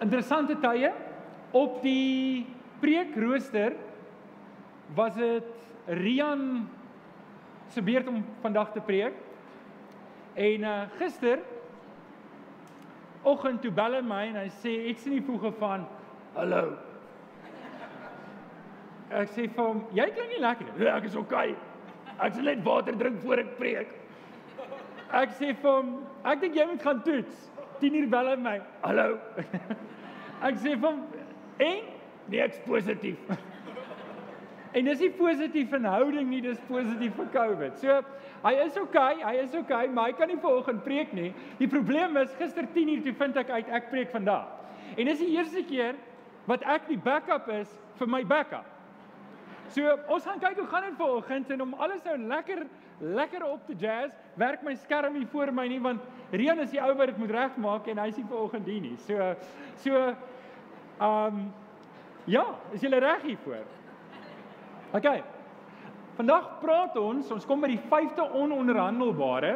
interessante tye op die preekrooster was dit Rian se beurt om vandag te preek. En uh gister oggend toe bel hy my en hy sê ek sien nie vroeg van hallo. Ek sê vir hom, jy klink nie lekker nie. Ja, ek is okay. Ek sal net water drink voor ek preek. Ek sê vir hom, ek dink jy moet gaan toets. 10 uur bel hy my. Hallo. ek sê hom, en nee, ek's positief. en dis nie positief verhouding nie, dis positief vir COVID. So hy is okay, hy is okay, maar hy kan nie vanoggend preek nie. Die probleem is gister 10 uur toe vind ek uit ek preek vandag. En dis die eerste keer wat ek die backup is vir my backup. So ons gaan kyk hoe gaan dit vanoggend en om alles nou lekker lekker op te jazz, werk my skerm hier voor my nie want Rian is die ou wat dit moet regmaak en hy is nie vanoggend hier nie. So so ehm um, ja, is jy reg hier voor? OK. Vandag praat ons, ons kom by die 5de ononderhandelbare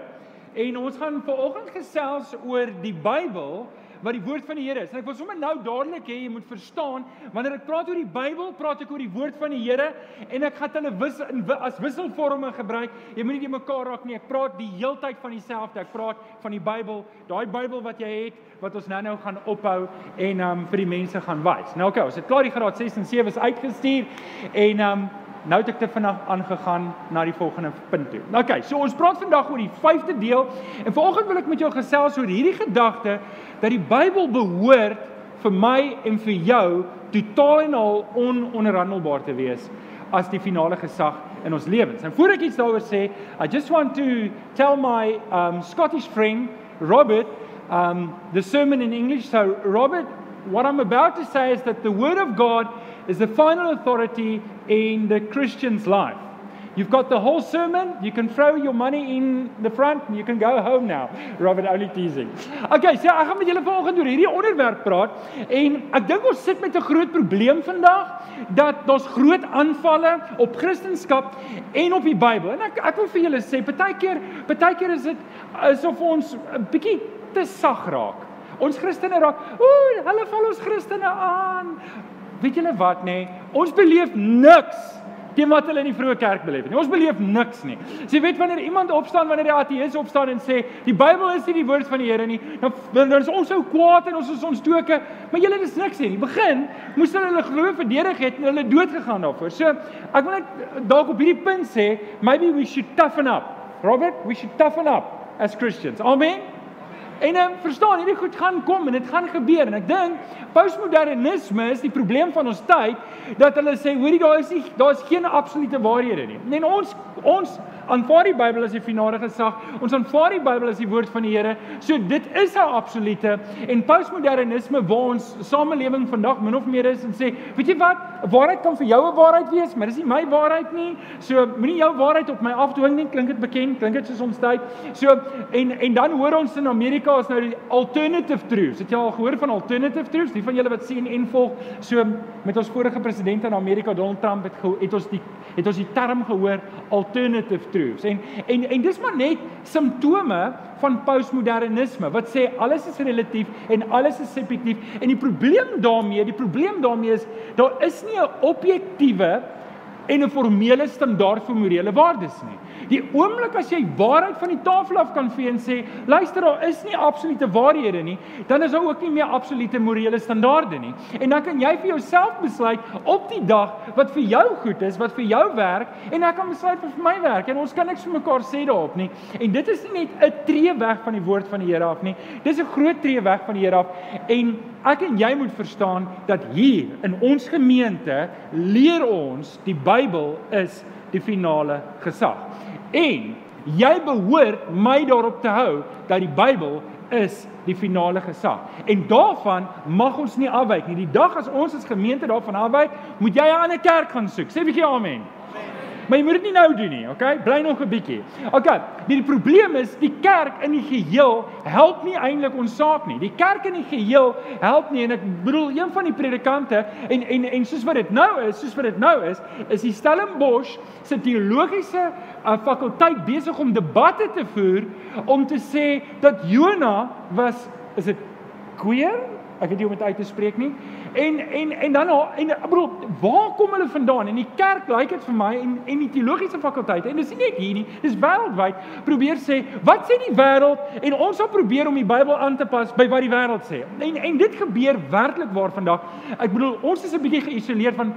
en ons gaan vanoggend gesels oor die Bybel wat die woord van die Here is. En ek wil sommer nou dadelik hê jy moet verstaan, wanneer ek praat oor die Bybel, praat ek oor die woord van die Here en ek gaan hulle wis, in, as wisselforme gebruik. Jy moenie die mekaar raak nie. Ek praat die heeltyd van dieselfde. Ek praat van die Bybel, daai Bybel wat jy het wat ons nou-nou gaan ophou en um vir die mense gaan wys. Nou okay, ons het klaar die graad 6 en 7 is uitgestuur en um nou het ek te vinnig aangegaan na die volgende punt toe. OK, so ons praat vandag oor die 5de deel en vanoggend wil ek met jou gesels oor hierdie gedagte dat die Bybel behoort vir my en vir jou totaal en al ononderhandelbaar te wees as die finale gesag in ons lewens. En voor ek iets daaroor sê, I just want to tell my um Scottish friend Robert um the sermon in English. So Robert, what I'm about to say is that the word of God is the final authority in the Christian's life. You've got the whole sermon. You can throw your money in the front and you can go home now. Robert only teasing. Okay, so ek gaan met julle vanoggend oor hierdie onderwerp praat en ek dink ons sit met 'n groot probleem vandag dat daar's groot aanvalle op Christendom en op die Bybel. En ek ek wil vir julle sê, partykeer, partykeer is dit asof ons 'n bietjie te sag raak. Ons Christene raak, ooh, hulle val ons Christene aan weet julle wat nê? Nee? Ons beleef niks teen wat hulle in die vroeë kerk beleef het. Ons beleef niks nie. So jy weet wanneer iemand opstaan, wanneer die ateïs opstaan en sê die Bybel is nie die woord van die Here nie, dan dan is ons so kwaad en ons is ons doke, maar julle is niks nie. In die begin moes hulle hulle geloof verdedig het en hulle dood gegaan daarvoor. So ek wil net dalk op hierdie punt sê, maybe we should toughen up. Robert, we should toughen up as Christians. Amen. En um, verstaan, hierdie goed gaan kom en dit gaan gebeur en ek dink postmodernisme is die probleem van ons tyd dat hulle sê hoorie daar is nie daar is geen absolute waarhede nie. En ons ons aanvaar die Bybel as die finale gesag. Ons aanvaar die Bybel as die woord van die Here. So dit is 'n absolute en postmodernisme waar ons samelewing vandag min of meer is en sê, weet jy wat? Waarheid kan vir jou 'n waarheid wees, maar dis nie my waarheid nie. So moenie jou waarheid op my afdwing nie. Klink dit bekend? Klink dit soos ons tyd? So en en dan hoor ons in Amerika is nou die alternative truths. Het jy al gehoor van alternative truths? Die van julle wat sien en volg, so met ons vorige president in Amerika Donald Trump het het ons die het ons die term gehoor alternative truths. En en en dis maar net simptome van postmodernisme wat sê alles is relatief en alles is subjektief en die probleem daarmee, die probleem daarmee is daar is nie 'n objektiewe en 'n formele standaard vir morele waardes nie. Die oomblik as jy waarheid van die tafel af kan vee en sê, luister, daar is nie absolute waarhede nie, dan is daar ook nie meer absolute morele standaarde nie. En dan kan jy vir jouself besluit op die dag wat vir jou goed is, wat vir jou werk, en ek kan besluit vir my werk en ons kan niks vir mekaar sê daarop nie. En dit is nie net 'n tree weg van die woord van die Here af nie. Dis 'n groot tree weg van die Here af en ek en jy moet verstaan dat hier in ons gemeente leer ons die Bybel is die finale gesag. En jy behoort my daarop te hou dat die Bybel is die finale gesag. En daarvan mag ons nie afwyk nie. Die dag as ons as gemeente daarvan afwyk, moet jy 'n ander kerk gaan soek. Sê 'n bietjie amen. Maar jy moet dit nie nou doen nie, okay? Bly nog 'n bietjie. Okay, die, die probleem is die kerk in die geheel help nie eintlik ons saak nie. Die kerk in die geheel help nie en ek bedoel een van die predikante en en en soos wat dit nou is, soos wat dit nou is, is die Stellenbosch se teologiese uh, fakulteit besig om debatte te voer om te sê dat Jona was is dit queer Ek weet nie om dit uit te spreek nie. En en en dan en ek bedoel, waar kom hulle vandaan? In die kerk lyk dit vir my en en die teologiese fakulteit en dis nie net hier nie, dis wêreldwyd probeer sê, wat sê die wêreld en ons sal probeer om die Bybel aan te pas by wat die wêreld sê. En en dit gebeur werklik waar vandag. Ek bedoel, ons is 'n bietjie geïsoleer van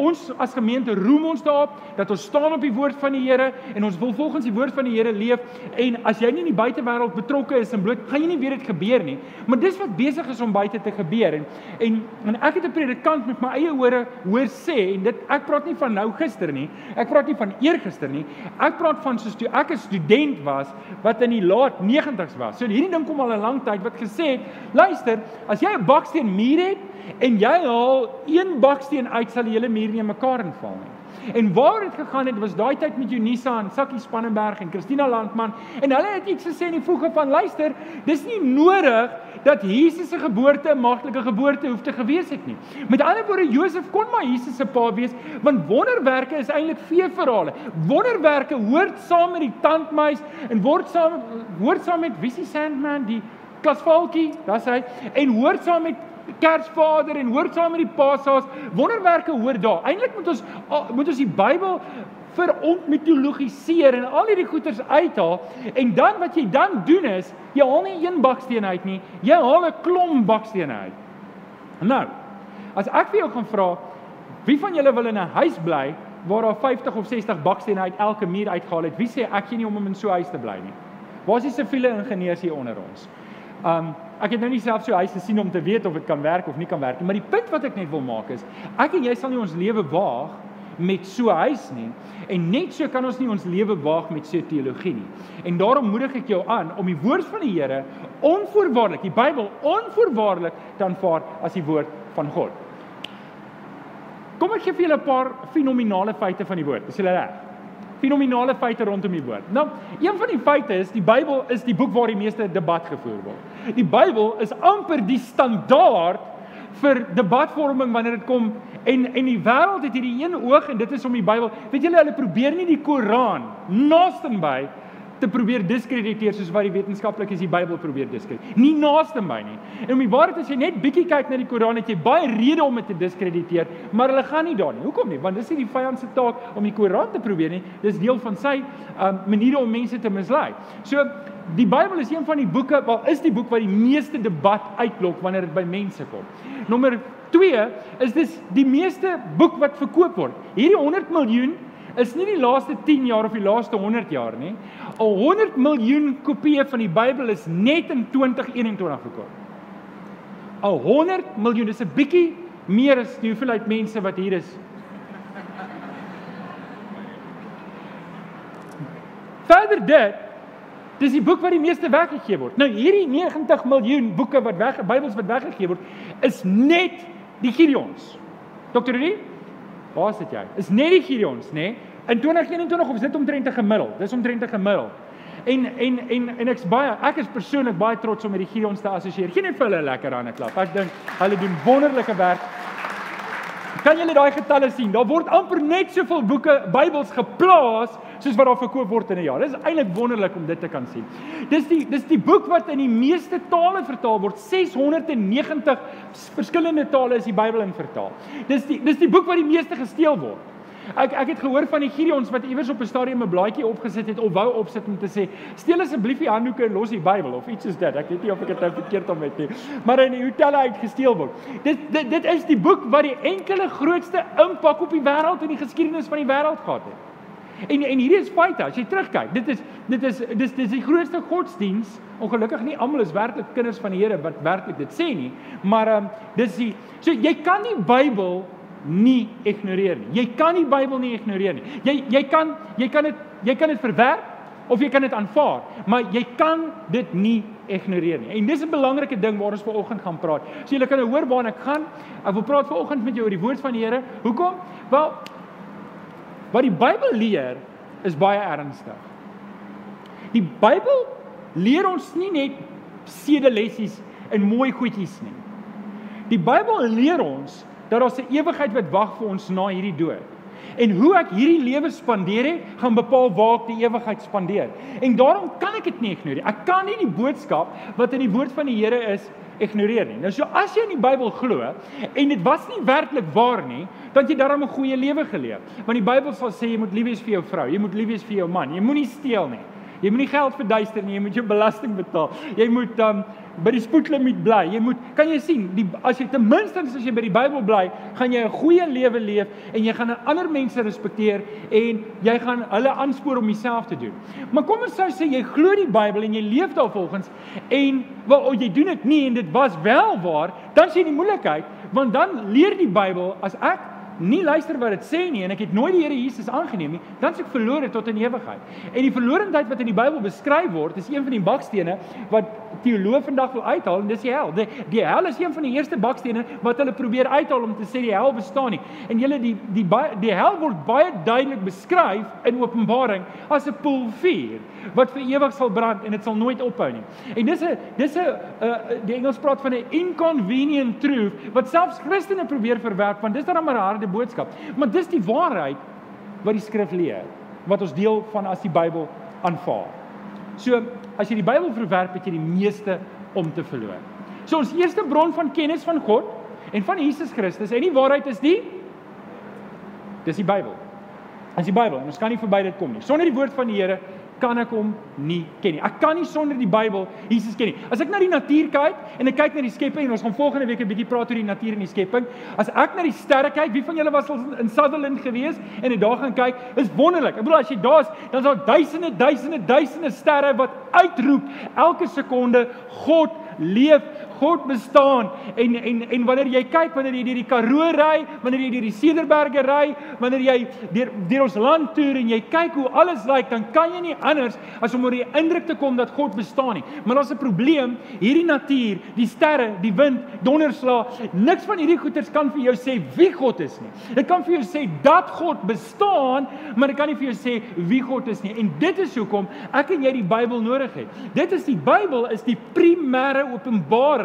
ons as gemeente roem ons daarop dat ons staan op die woord van die Here en ons wil volgens die woord van die Here leef en as jy nie in die buitewêreld betrokke is en bloot gaan jy nie weet dit gebeur nie maar dis wat besig is om buite te gebeur en en, en ek het 'n predikant met my eie ore hoor sê en dit ek praat nie van nou gister nie ek praat nie van eergister nie ek praat van soos toe ek 'n student was wat in die laat 90's was so hierdie ding kom al 'n lang tyd wat gesê het luister as jy 'n baksteen muur het en jy haal een baksteen uit sal die hele muur nie mekaar inval nie. En waar dit gegaan het was daai tyd met Unisa en Sakkie Spannenberg en Christina Landman en hulle het iets gesê in die voege van luister, dis nie nodig dat Jesus se geboorte 'n maagtelike geboorte hoef te gewees het nie. Met ander woorde Josef kon maar Jesus se pa wees want wonderwerke is eintlik veeverhale. Wonderwerke hoort saam met die tandmuis en word saam hoort saam met Wissie Sandman die klasvalkie, dis hy en hoort saam met Kersvader en hoor saam met die Pasaas, wonderwerke hoor daar. Eintlik moet ons moet ons die Bybel verontmitologiseer en al hierdie goeters uithaal en dan wat jy dan doen is, jy haal nie een baksteen uit nie, jy haal 'n klomp bakstene uit. Nou, as ek vir jou gaan vra, wie van julle wil in 'n huis bly waar daar 50 of 60 bakstene uit elke muur uitgehaal het? Wie sê ek gee nie om in so 'n huis te bly nie? Waar is die siviele ingenieurs hier onder ons? Um ek het nou nie self so huis gesien om te weet of dit kan werk of nie kan werk nie, maar die punt wat ek net wil maak is, ek en jy sal nie ons lewe waag met so huis nie en net so kan ons nie ons lewe waag met so teologie nie. En daarom moedig ek jou aan om die woord van die Here onvoorwaardelik, die Bybel onvoorwaardelik te aanvaar as die woord van God. Kom ek gee vir julle 'n paar fenominale feite van die woord. Is julle reg? Fenominale feite rondom die woord. Nou, een van die feite is die Bybel is die boek waar die meeste debat gevoer word. Die Bybel is amper die standaard vir debatvorming wanneer dit kom en en die wêreld het hierdie een oog en dit is om die Bybel. Weet julle hulle probeer nie die Koran naaste by te probeer diskrediteer soos wat die wetenskaplikes die Bybel probeer diskrediteer. Nie naaste by nie. En om die waarheid as jy net bietjie kyk na die Koran, het jy baie redes om dit te diskrediteer, maar hulle gaan nie daar nie. Hoekom nie? Want dis nie die vyand se taak om die Koran te probeer nie. Dis deel van sy um, maniere om mense te mislei. So die Bybel is een van die boeke, wel is die boek wat die meeste debat uitlok wanneer dit by mense kom. Nommer 2 is dis die meeste boek wat verkoop word. Hierdie 100 miljoen is nie die laaste 10 jaar of die laaste 100 jaar nie. Al 100 miljoen kopieë van die Bybel is net in 2021 verkoop. Al 100 miljoen, dis 'n bietjie meer as die hoeveelheid mense wat hier is. Verder dit, dis die boek wat die meeste weggegee word. Nou hierdie 90 miljoen boeke wat weg Bybels wat weggegee word, is net die Gideons. Dr. Rudy, Waar sit jy? Is net die Gideons, nê? Nee? In 2021 of is dit omtrent 'n gemiddeld? Dis omtrent 'n gemiddeld. En en en en ek's baie ek is persoonlik baie trots om met die Gideons te assosieer. Geen net vir hulle 'n lekker hande klap. Ek dink hulle doen wonderlike werk. Kan julle daai getalle sien? Daar word amper net soveel boeke Bybels geplaas soos wat daar verkoop word in 'n jaar. Dit is eintlik wonderlik om dit te kan sien. Dis die dis die boek wat in die meeste tale vertaal word. 690 verskillende tale is die Bybel in vertaal. Dis die dis die boek wat die meeste gesteel word. Ek ek het gehoor van die Gideons wat iewers op 'n stadium 'n blaadjie opgesit het of wou opsit om te sê: "Steel asseblief die handdoeke en los die Bybel" of iets soos dit. Ek weet nie of ek dit nou verkeerd om het nie. Maar in die hotelle uit gesteel word. Dit dit dit is die boek wat die enkele grootste impak op die wêreld en die geskiedenis van die wêreld gehad het. En en hierdie is feite as jy terugkyk. Dit is dit is dis dis die grootste godsdiens. Ongelukkig nie almal is werklik kinders van die Here wat werklik dit sê nie, maar ehm um, dis die so jy kan nie Bybel nie ignoreer nie. Jy kan die Bybel nie ignoreer nie. Jy jy kan jy kan dit jy kan dit verwerp of jy kan dit aanvaar, maar jy kan dit nie ignoreer nie. En dis 'n belangrike ding waar ons vanoggend gaan praat. So julle kan nou hoor waarna ek gaan. Ek wil praat vanoggend met jou oor die woord van die Here. Hoekom? Wel wat die Bybel leer is baie ernstig. Die Bybel leer ons nie net sedelessies en mooi goedjies nie. Die Bybel leer ons dat daar 'n ewigheid wat wag vir ons na hierdie dood. En hoe ek hierdie lewe spandeer het, gaan bepaal waar ek die ewigheid spandeer. En daarom kan ek dit nie ignoreer. Ek kan nie die boodskap wat in die woord van die Here is ignoreer nie. Nou so as jy in die Bybel glo en dit was nie werklik waar nie, dan jy daarom 'n goeie lewe geleef. Want die Bybel sal sê jy moet lief wees vir jou vrou, jy moet lief wees vir jou man, jy moenie steel nie. Jy moenie geld verduister nie, jy moet jou belasting betaal. Jy moet um by die spoedlimiet bly. Jy moet kan jy sien, die as jy ten minste as jy by die Bybel bly, gaan jy 'n goeie lewe leef en jy gaan ander mense respekteer en jy gaan hulle aanspoor om dieselfde te doen. Maar kom ons sou sê jy glo die Bybel en jy leef daarvolgens en wel jy doen dit nie en dit was wel waar, dan sien jy die moeilikheid want dan leer die Bybel as ek nie luister wat dit sê nie en ek het nooit die Here Jesus aangeneem nie, dan is ek verlore tot in ewigheid. En die verlorendheid wat in die Bybel beskryf word, is een van die bakstene wat teoloë vandag wil uithaal en dis die hel. Die, die hel is een van die eerste bakstene wat hulle probeer uithaal om te sê die hel bestaan nie. En julle die die die, die hel word baie duidelik beskryf in Openbaring as 'n poel vuur wat vir ewig sal brand en dit sal nooit ophou nie. En dis 'n dis 'n uh, die Engels praat van 'n inconvenient truth wat selfs Christene probeer verwerp want dis dan maar 'n harde boodskap. Maar dis die waarheid wat die skrif leer wat ons deel van as die Bybel aanvaar. So as jy die Bybel verwerp het jy die meeste om te verloor. So ons eerste bron van kennis van God en van Jesus Christus en die waarheid is die dis die Bybel. As die Bybel en ons kan nie verby dit kom nie. Sonder die woord van die Here kan ek hom nie ken nie. Ek kan nie sonder die Bybel Jesus ken nie. As ek na die natuur kyk en ek kyk na die skepping en ons gaan volgende week 'n bietjie praat oor die natuur en die skepping. As ek na die sterre kyk, wie van julle was al in Sutherland gewees en het daar gaan kyk? Is wonderlik. Ek bedoel as jy daar's, dan is daar duisende, duisende, duisende sterre wat uitroep elke sekonde God leef God bestaan en en en wanneer jy kyk wanneer jy deur die Karoo ry, wanneer jy deur die Cederberge ry, wanneer jy deur deur ons land toer en jy kyk hoe alles lyk, dan kan jy nie anders as om oor die indruk te kom dat God bestaan nie. Maar daar's 'n probleem, hierdie natuur, die sterre, die wind, donderslae, niks van hierdie goeters kan vir jou sê wie God is nie. Dit kan vir jou sê dat God bestaan, maar dit kan nie vir jou sê wie God is nie. En dit is hoekom ek en jy die Bybel nodig het. Dit is die Bybel is die primêre openbaring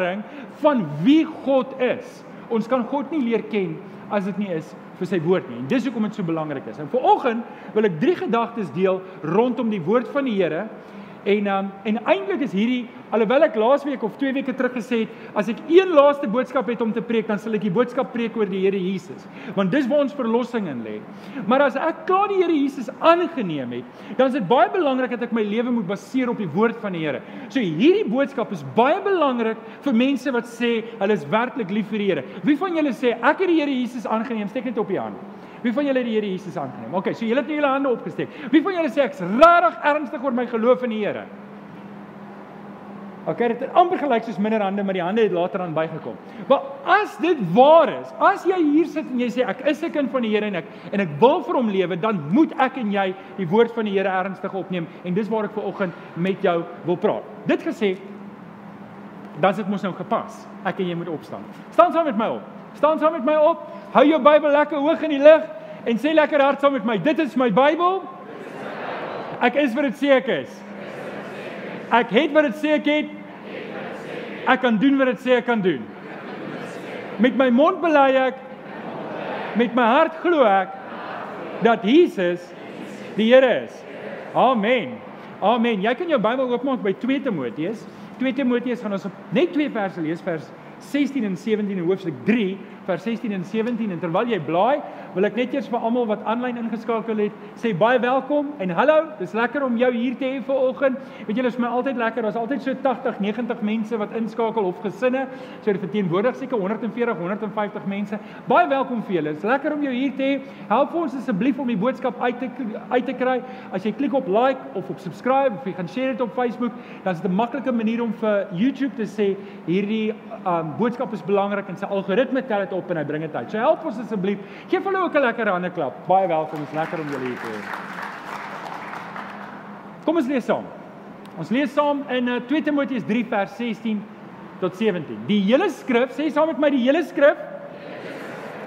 van wie God is. Ons kan God nie leer ken as dit nie is vir sy woord nie. En dis hoekom dit so belangrik is. En vanoggend wil ek drie gedagtes deel rondom die woord van die Here En um, en eintlik is hierdie alhoewel ek laasweek of 2 weke terug gesê het as ek een laaste boodskap het om te preek dan sal ek die boodskap preek oor die Here Jesus want dis waar ons verlossing in lê. Maar as ek klaar die Here Jesus aangeneem het, dan is dit baie belangrik dat ek my lewe moet baseer op die woord van die Here. So hierdie boodskap is baie belangrik vir mense wat sê hulle is werklik lief vir die Here. Wie van julle sê ek het die Here Jesus aangeneem? Steek net op die hand. Wie van julle het die Here Jesus aangeneem? OK, so julle het nie julle hande opgesteek. Wie van julle sê ek's regtig ernstig oor my geloof in die Here? OK, dit het amper gelyk soos minder hande, maar die hande het later aan bygekom. Maar as dit waar is, as jy hier sit en jy sê ek is 'n kind van die Here en ek en ek wil vir hom lewe, dan moet ek en jy die woord van die Here ernstig opneem en dis waar ek ver oggend met jou wil praat. Dit gesê, dan sit mos nou gepas. Ek en jy moet opstaan. Staan saam met my op. Staan saam met my op. Hou jou Bybel lekker hoog in die lig en sê lekker hard saam met my. Dit is my Bybel. Ek is wat dit sê ek is. Ek het wat dit sê ek het. Ek kan doen wat dit sê ek kan doen. Met my mond bely ek met my hart glo ek dat Jesus die Here is. Amen. Amen. Jy kan jou Bybel oopmaak by 2 Timoteus. 2 Timoteus gaan ons op net twee verse lees vers 16 en 17 in hoofstuk 3 vers 16 en 17 en terwyl jy blaai, wil ek net eers vir almal wat aanlyn ingeskakel het, sê baie welkom en hallo. Dis lekker om jou hier te hê vanoggend. Weet julle, is my altyd lekker. Daar's altyd so 80, 90 mense wat inskakel of gesinne. So dit verteenwoordig seker 140, 150 mense. Baie welkom vir julle. Dis lekker om jou hier te hê. Help ons asseblief om die boodskap uit te uit te kry. As jy klik op like of op subscribe of jy gaan share dit op Facebook, dan is dit 'n maklike manier om vir YouTube te sê hierdie um, boodskap is belangrik en sy algoritme tel dit op en hy bring dit uit. So help ons asseblief. Geef hulle ook 'n lekker hande klap. Baie welkom. Is lekker om julle hier te hê. Kom ons lees saam. Ons lees saam in 2 uh, Timoteus 3 vers 16 tot 17. Die hele skrif, sê saam met my die hele skrif.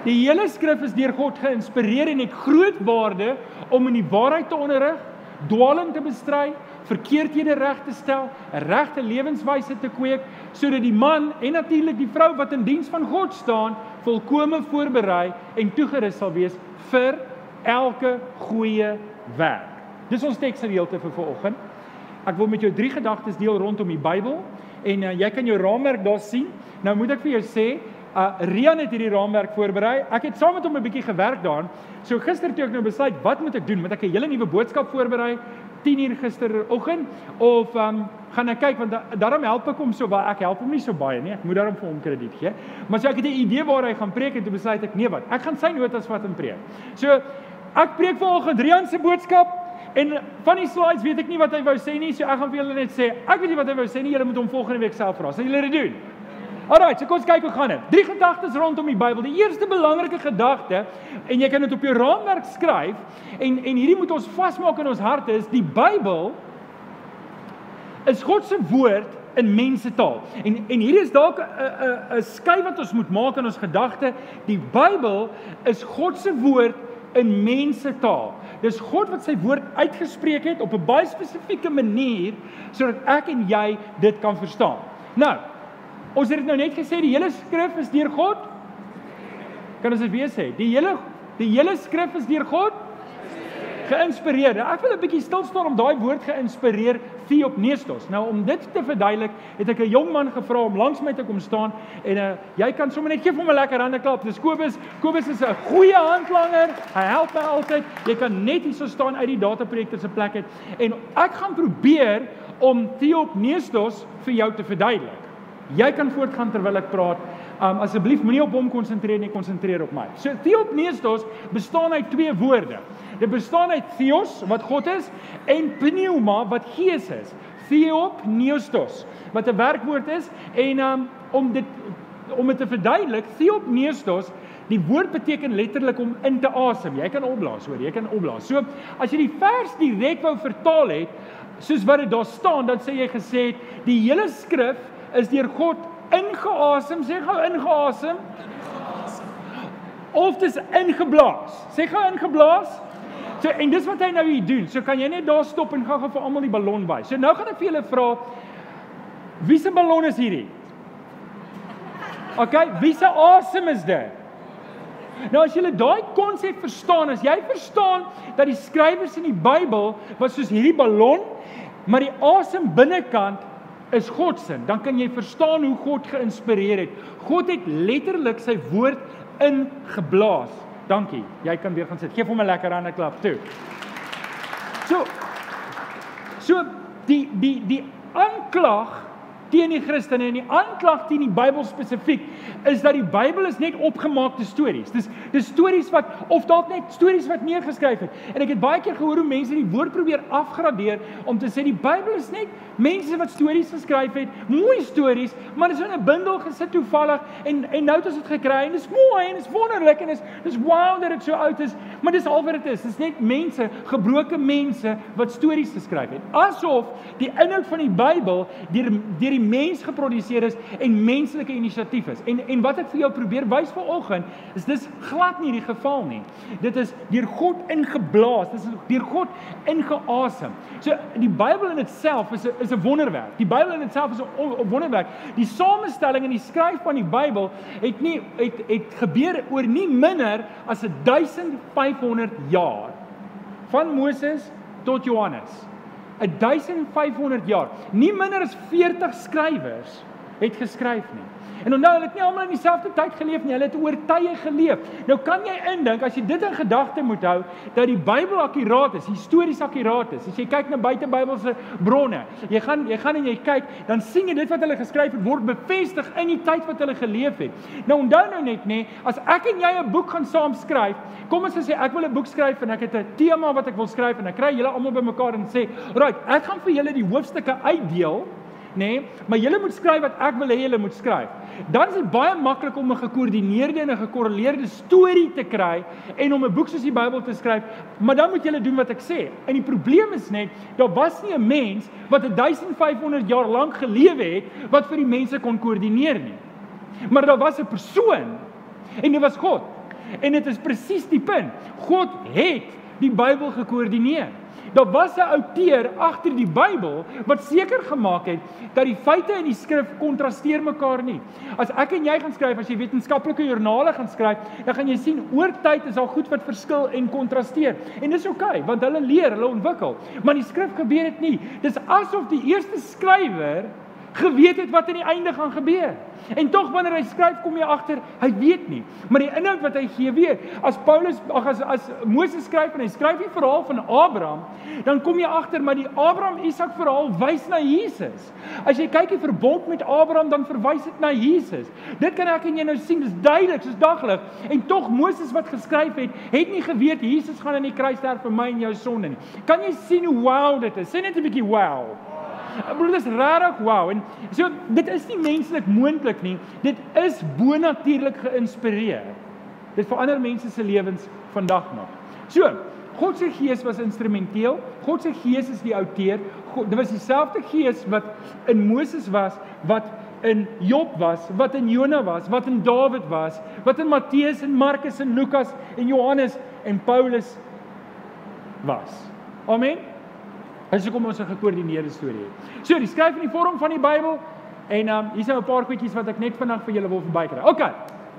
Die hele skrif is deur God geïnspireer en het groot waarde om in die waarheid te onderrig, dwaaling te bestry, verkeerdhede reg te stel, 'n regte lewenswyse te kweek sodat die man en natuurlik die vrou wat in diens van God staan, volkome voorberei en toegerus sal wees vir elke goeie werk. Dis ons teksgedeelte vir vanoggend. Ek wil met jou drie gedagtes deel rondom die Bybel en uh, jy kan jou raamwerk daar sien. Nou moet ek vir jou sê, uh Rian het hierdie raamwerk voorberei. Ek het saam met hom 'n bietjie gewerk daaraan. So gister toe ek nou besluit, wat moet ek doen? Moet ek 'n hele nuwe boodskap voorberei? 10 uur gisteroggend of um gaan ek kyk want da daarom help ek hom so baie. Ek help hom nie so baie nie. Ek moet daarom vir hom krediet gee. Maar so ek het 'n idee waar hy gaan preek en toe besluit ek nee wat. Ek gaan sy notas vat en preek. So ek preek vanoggend Rian se boodskap en van die slides weet ek nie wat hy wou sê nie. So ek gaan vir julle net sê, ek weet nie wat hy wou sê nie. Julle moet hom volgende week self vra. Sal julle dit doen? Alraai, so kom ons kyk hoe gaan dit. Drie gedagtes rondom die Bybel. Die eerste belangrike gedagte en jy kan dit op jou raamwerk skryf en en hierdie moet ons vasmaak in ons harte is die Bybel is God se woord in mense taal. En en hier is dalk 'n 'n 'n skei wat ons moet maak in ons gedagte. Die Bybel is God se woord in mense taal. Dis God wat sy woord uitgespreek het op 'n baie spesifieke manier sodat ek en jy dit kan verstaan. Nou, ons het dit nou net gesê die hele skrif is deur God. Kan ons dit weer sê? Die hele die hele skrif is deur God geïnspireer. Ek wil 'n bietjie stil staan om daai woord geïnspireer theopneustos. Nou om dit te verduidelik, het ek 'n jong man gevra om langs my te kom staan en uh, jy kan sommer net gee hom 'n lekker hande klap. Dis Kobus. Kobus is 'n goeie handlanger. Hy help my altyd. Jy kan net hier so staan uit die dataprojekte se plek uit en ek gaan probeer om theopneustos vir jou te verduidelik. Jy kan voortgaan terwyl ek praat. Um asseblief moenie op hom konsentreer nie, konsentreer op my. So theopneustos bestaan uit twee woorde. Dit bestaan uit theos wat God is en pneuma wat gees is. Theopneustos wat 'n werkwoord is en um om dit om dit te verduidelik, theopneustos Die woord beteken letterlik om in te asem. Jy kan opblaas, hoor, jy kan opblaas. So, as jy die vers direk wou vertaal het, soos wat dit daar staan, dan sê jy gesê het die hele skrif is deur God ingeasem. Sê gou ingeasem. Of dis ingeblaas. Sê gou ingeblaas. So en dis wat hy nou hier doen. So kan jy net daar stop en gou-gou vir almal die ballon by. So nou gaan ek vir julle vra wie se ballon is hierdie? OK, wie se asem is dit? Nou as jy daai konsep verstaan, as jy verstaan dat die skrywers in die Bybel was soos hierdie ballon, maar die asem binnekant is God se, dan kan jy verstaan hoe God geïnspireer het. God het letterlik sy woord ingeblaas. Dankie. Jy kan weer gaan sit. Geef hom 'n lekker hande klap toe. So So die die die aanklag teen die Christene en die aanklag teen die Bybel spesifiek is dat die Bybel is net opgemaakte stories. Dis dis stories wat of dalk net stories wat neergeskryf het. En ek het baie keer gehoor hoe mense die woord probeer afgradeer om te sê die Bybel is net mense wat stories geskryf het, mooi stories, maar dit is in 'n bundel gesit toevallig en en nou het ons dit gekry en dit is mooi en dit is wonderlik en dit is dis wow dat dit so oud is, maar dis al wat dit is. Dit is net mense, gebroke mense wat stories geskryf het. Asof die inhoud van die Bybel deur deur die mens geproduseer is en menslike inisiatief is. En en wat ek vir jou probeer wys vanoggend is dis glad nie die geval nie. Dit is deur God ingeblaas, dis deur God ingeasem. So die Bybel in itself is 'n is 'n wonderwerk. Die Bybel in itself is 'n wonderwerk. Die samestelling en die skryf van die Bybel het nie het het gebeur oor nie minder as 1500 jaar van Moses tot Johannes. 1500 jaar. Nie minder as 40 skrywers het geskryf nie. En onthou, hulle het nie almal in dieselfde tyd geleef nie. Hulle het oor tye geleef. Nou kan jy indink as jy dit in gedagte moet hou dat die Bybel akkuraat is, histories akkuraat is. As jy kyk na buitebybelse bronne, jy gaan jy gaan en jy kyk, dan sien jy dit wat hulle geskryf het word bevestig in die tyd wat hulle geleef het. Nou onthou nou net nê, as ek en jy 'n boek gaan saam skryf, kom ons sê ek wil 'n boek skryf en ek het 'n tema wat ek wil skryf en ek kry julle almal bymekaar en sê, "Right, ek gaan vir julle die hoofstukke uitdeel." Nê? Nee, maar julle moet skryf wat ek wil hê julle moet skryf. Dan is dit baie maklik om 'n gekoördineerde en 'n gekorreleerde storie te kry en om 'n boek soos die Bybel te skryf, maar dan moet julle doen wat ek sê. En die probleem is net, daar was nie 'n mens wat 1500 jaar lank gelewe het wat vir die mense kon koördineer nie. Maar daar was 'n persoon en dit was God. En dit is presies die punt. God het die Bybel gekoördineer. Daar was 'n outeur agter die Bybel wat seker gemaak het dat die feite in die skrif kontrasteer mekaar nie. As ek en jy gaan skryf, as jy wetenskaplike joernale gaan skryf, dan gaan jy sien oor tyd is daar goed wat verskil en kontrasteer. En dis oukei, okay, want hulle leer, hulle ontwikkel. Maar die skrif gebeur dit nie. Dis asof die eerste skrywer geweet het wat aan die einde gaan gebeur. En tog wanneer hy skryf, kom jy agter hy weet nie. Maar die inhoud wat hy gee weet. As Paulus ag as as Moses skryf en hy skryf die verhaal van Abraham, dan kom jy agter maar die Abraham Isak verhaal wys na Jesus. As jy kyk die verbond met Abraham, dan verwys dit na Jesus. Dit kan ek en jy nou sien, dis duidelik soos daglig. En tog Moses wat geskryf het, het nie geweet Jesus gaan aan die kruis sterf vir my en jou sonde nie. Kan jy sien hoe wow dit is? Sê net 'n bietjie wow. Ek bedoel dit is regtig wow en so dit is nie menslik moontlik nie. Dit is bonatuurlik geïnspireer. Dit verander mense se lewens vandag nog. So, God se gees was instrumenteel. God se gees is die outeur. God, dit was dieselfde gees wat in Moses was, wat in Job was, wat in Jona was, wat in Dawid was, wat in Matteus en Markus en Lukas en Johannes en Paulus was. Amen. Dis hoekom ons 'n gekoördineerde storie het. So, die skryf in die vorm van die Bybel en um hier's nou 'n paar goedjies wat ek net vinnig vir julle wil verbykry. OK.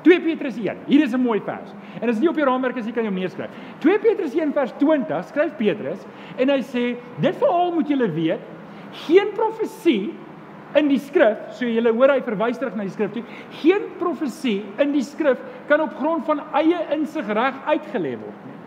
2 Petrus 1. Hier is 'n mooi vers. En as jy op jou raamwerk as jy kan jou neerskryf. 2 Petrus 1 vers 20 skryf Petrus en hy sê dit veral moet julle weet, geen profesie in die skrif, so julle hoor hy verwys terug na die skrif toe, geen profesie in die skrif kan op grond van eie insig reg uitgelê word nie.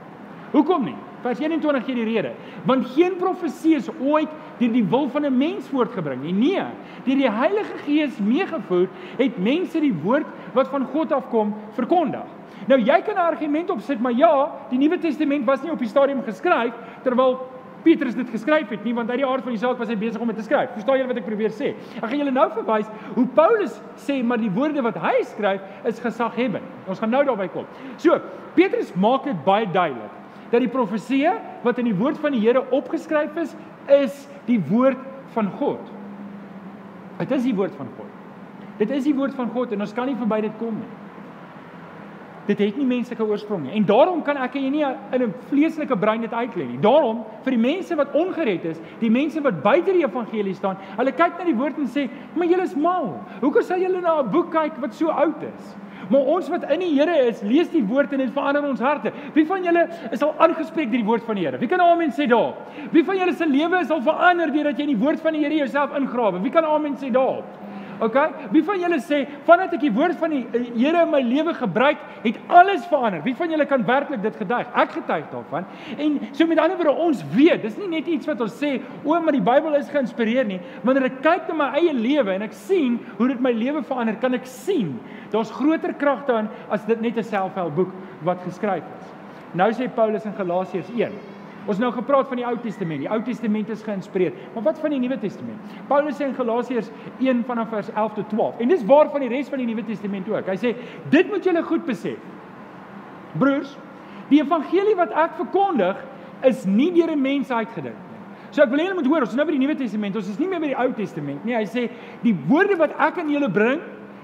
Hoekom nie? Vers 21 gee die rede. Want geen profesie is ooit deur die wil van 'n mens voortgebring nie. Nee, deur die Heilige Gees meegevoer het mense die woord wat van God afkom verkondig. Nou jy kan 'n argument opsit, maar ja, die Nuwe Testament was nie op die stadium geskryf terwyl Petrus dit geskryf het nie, want uit die aard van die saak was hy besig om dit te skryf. Verstaan julle wat ek probeer sê? Ek gaan julle nou verwys hoe Paulus sê maar die woorde wat hy skryf is gesaghebbend. Ons gaan nou daarby kom. So, Petrus maak dit baie duidelik dat die profeseë wat in die woord van die Here opgeskryf is, is die woord van God. Dit is die woord van God. Dit is die woord van God en ons kan nie verby dit kom nie. Dit het nie menslike oorsprong nie. En daarom kan ek en jy nie in 'n vleeslike brein dit uitlei nie. Daarom vir die mense wat ongered is, die mense wat buite die evangelie staan, hulle kyk na die woord en sê, "Maar julle is mal. Hoekom sal julle na 'n boek kyk wat so oud is?" Maar ons wat in die Here is, lees die woord en dit verander ons harte. Wie van julle is al aangespreek deur die woord van die Here? Wie kan amen sê daar? Wie van julle se lewe is al verander deurdat jy in die woord van die Here jouself ingrawe? Wie kan amen sê daar? OK? Wie van julle sê vandat ek die woord van die eh, Here in my lewe gebruik, het alles verander? Wie van julle kan werklik dit getuig? Ek getuig daarvan. En so met ander woorde, ons weet, dis nie net iets wat ons sê, o, maar die Bybel is geïnspireer nie. Wanneer ek kyk na my eie lewe en ek sien hoe dit my lewe verander, kan ek sien daar's groter krag daarin as dit net 'n selfhelpboek wat geskryf is. Nou sê Paulus in Galasiërs 1 Ons nou gepraat van die Ou Testament. Die Ou Testament is geïnspireer. Maar wat van die Nuwe Testament? Paulus sê in Galasiërs 1 vanaf vers 11 tot 12. En dis waar van die res van die Nuwe Testament ook. Hy sê dit moet julle goed besef. Broers, die evangelie wat ek verkondig is nie deur 'n mens uitgedink nie. So ek wil julle moet hoor, ons is nou by die Nuwe Testament. Ons is nie meer by die Ou Testament nie. Hy sê die woorde wat ek aan julle bring,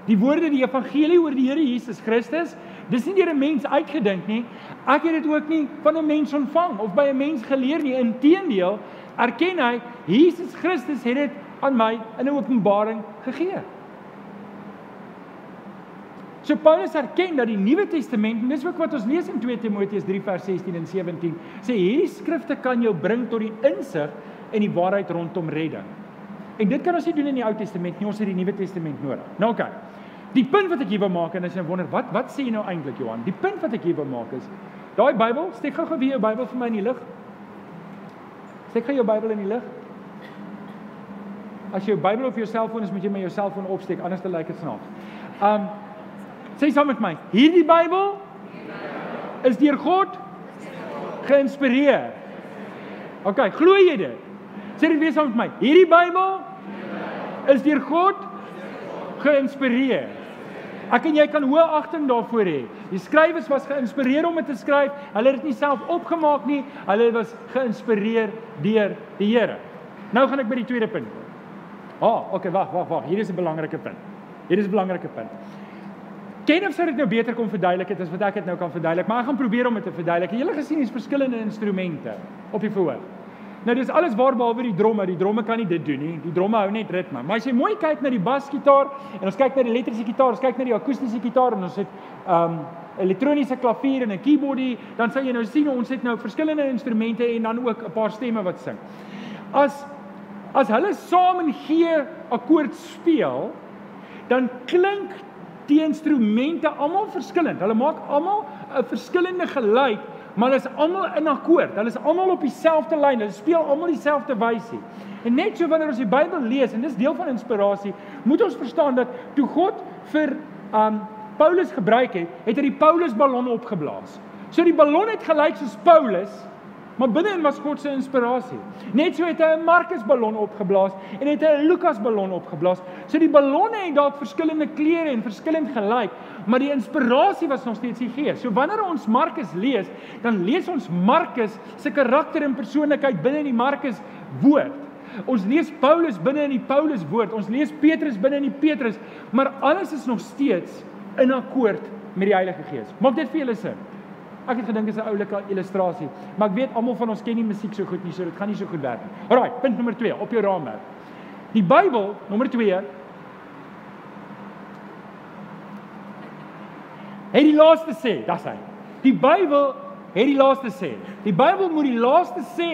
die woorde die evangelie oor die Here Jesus Christus, dis nie deur 'n mens uitgedink nie. Ek het dit ook nie van 'n mens ontvang of by 'n mens geleer nie. Inteendeel, erken hy Jesus Christus het dit aan my in 'n openbaring gegee. So Paulus erken dat die Nuwe Testament, en dis ook wat ons lees in 2 Timoteus 3 vers 16 en 17, sê hierdie skrifte kan jou bring tot die insig en die waarheid rondom redding. En dit kan ons nie doen in die Ou Testament nie, ons het die Nuwe Testament nodig. Nou oké. Okay. Die punt wat ek hier wil maak en as jy wonder wat wat sê jy nou eintlik Johan? Die punt wat ek hier wil maak is daai Bybel, steek gou-gou weer jou Bybel vir my in die lig. Steek gou jou Bybel in die lig. As jou Bybel op jou selfoon is, moet jy my jou selfoon opsteek, anders dan lyk dit snaaks. Um sê saam met my, hierdie Bybel is deur God geïnspireer. OK, glo jy dit? Sê dit weer saam met my. Hierdie Bybel is deur God geïnspireer. Ek en jy kan hoë agting daarvoor hê. Die skrywers was geïnspireer om dit te skryf. Hulle het dit nie self opgemaak nie. Hulle was geïnspireer deur die Here. Nou gaan ek by die tweede punt kom. Ah, oh, okay, wag, wag, wag. Hier is 'n belangrike punt. Hier is 'n belangrike punt. Ken of sou dit nou beter kom verduidelik het as wat ek dit nou kan verduidelik, maar ek gaan probeer om dit te verduidelik. Het gesien hier's verskillende instrumente op die verhoog. Nou dis alles waar behalwe die dromme. Die dromme kan nie dit doen nie. Die dromme hou net ritme. Maar as jy mooi kyk na die basgitaar en ons kyk na die elektriese gitaar, ons kyk na die akoestiese gitaar en ons het um elektroniese klavier en 'n keyboardie, dan sal jy nou sien ons het nou verskillende instrumente en dan ook 'n paar stemme wat sing. As as hulle saam in G akkoord speel, dan klink die instrumente almal verskillend. Hulle maak almal 'n verskillende geluid, maar hulle is almal in akkoord. Hulle is almal op dieselfde lyn. Hulle speel almal dieselfde wysie. En net so wanneer ons die Bybel lees en dis deel van inspirasie, moet ons verstaan dat toe God vir um Paulus gebruik het, het hy die Paulus ballon opgeblaas. So die ballon het gelyk soos Paulus, maar binne-in was God se inspirasie. Net so het hy 'n Markus ballon opgeblaas en het hy 'n Lukas ballon opgeblaas. So die ballonne het dalk verskillende kleure en verskillend gelyk, maar die inspirasie was nog steeds die Gees. So wanneer ons Markus lees, dan lees ons Markus se karakter en persoonlikheid binne in die Markus woord. Ons lees Paulus binne in die Paulus woord. Ons lees Petrus binne in die Petrus, maar alles is nog steeds in akkoord met die Heilige Gees. Maak dit vir julle sin? Ek het gedink dit is 'n oulike illustrasie, maar ek weet almal van ons ken nie musiek so goed nie, so dit gaan nie so goed werk nie. Alraai, punt nommer 2 op jou raamwerk. Die Bybel, nommer 2 Het die laaste sê, dis hy. Die Bybel het die laaste sê. Die Bybel moet die laaste sê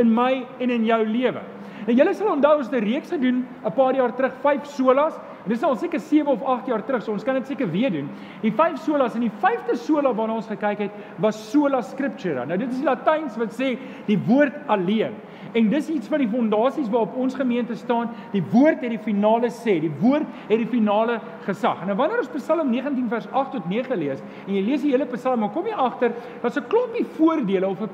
in my en in jou lewe. En julle sal onthou ons het 'n reeks gedoen 'n paar jaar terug, 5 solas En dis al seker 7 of 8 jaar terug, so ons kan dit seker weer doen. Die vyf solas en die vyfde sola waarna ons gekyk het, was sola scriptura. Nou dit is Latyns wat sê die woord alleen. En dis iets van die fondasies waarop ons gemeente staan. Die woord het die finale sê, die woord het die finale gesag. En nou wanneer ons Psalm 19 vers 8 tot 9 lees en jy lees die hele Psalm, dan kom jy agter daar's 'n klompie voordele of 'n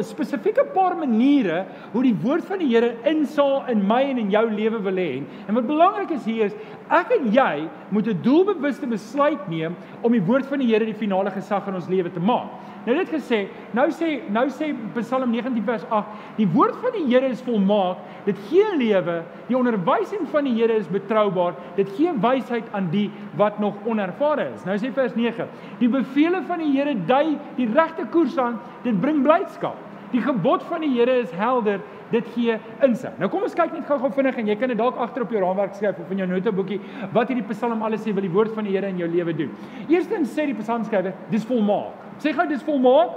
spesifieke paar maniere hoe die woord van die Here insaal in my en in jou lewe wil hê. En wat belangrik is hier is ek en jy moet 'n doelbewuste besluit neem om die woord van die Here die finale gesag in ons lewe te maak. Nou dit gesê, nou sê nou sê Psalm 19 vers 8, die woord van die Here is volmaak, dit gee lewe, die onderwysing van die Here is betroubaar, dit gee wysheid aan die wat nog onervare is. Nou sê vers 9, die beveelings van die Here dui die regte koers aan, dit bring blydskap. Die gebod van die Here is helder, dit gee insig. Nou kom ons kyk net gou-gou vinnig en jy kan dit dalk agter op jou raamwerk skryf of in jou noteboekie wat hierdie Psalm alles sê wat die woord van die Here in jou lewe doen. Eerstens sê die Psalmskrywer, dis volmaak. Sê gou dis volmaak.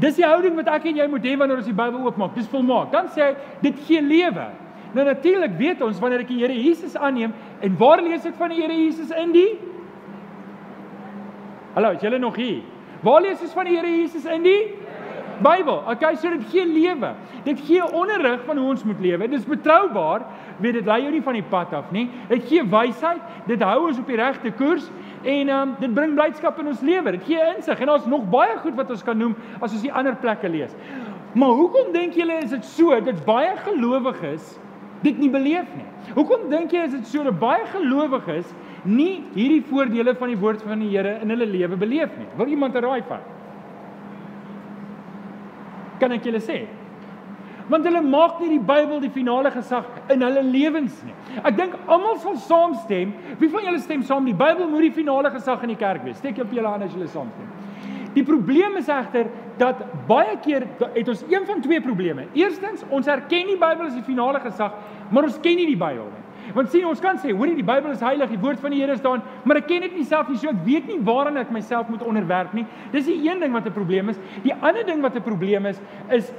Dis die houding wat ek en jy moet hê wanneer ons die Bybel oopmaak. Dis volmaak. Dan sê hy dit gee lewe. Nou natuurlik weet ons wanneer ek die Here Jesus aanneem en waar lees ek van die Here Jesus in die Hallo, is julle nog hier? Waar lees ons van die Here Jesus in die Bybel. Okay, so dit gee lewe. Dit gee onderrig van hoe ons moet lewe. Dit is betroubaar. Weet dit lei jou nie van die pad af nie. Dit gee wysheid. Dit hou ons op die regte koers en ehm um, dit bring blydskap in ons lewe. Dit gee insig en daar's nog baie goed wat ons kan noem as ons die ander plekke lees. Maar hoekom dink julle is dit so dat baie gelowiges dit nie beleef nie? Hoekom dink jy is dit so dat baie gelowiges nie hierdie voordele van die woord van die Here in hulle lewe beleef nie? Wil iemand 'n raai vat? kan ek julle sê. Want hulle maak nie die Bybel die finale gesag in hulle lewens nie. Ek dink almal sal saamstem. Wie van julle stem saam die Bybel moet die finale gesag in die kerk wees? Steek op julle hande as julle saamstem. Die probleem is egter dat baie keer het ons een van twee probleme. Eerstens, ons erken die Bybel as die finale gesag, maar ons ken nie die Bybel nie. Want sien ons kan sê, hoorie die Bybel is heilig, die woord van die Here staan, maar ek ken dit nie self nie, so ek weet nie waaraan ek myself moet onderwerp nie. Dis die een ding wat 'n probleem is. Die ander ding wat 'n probleem is, is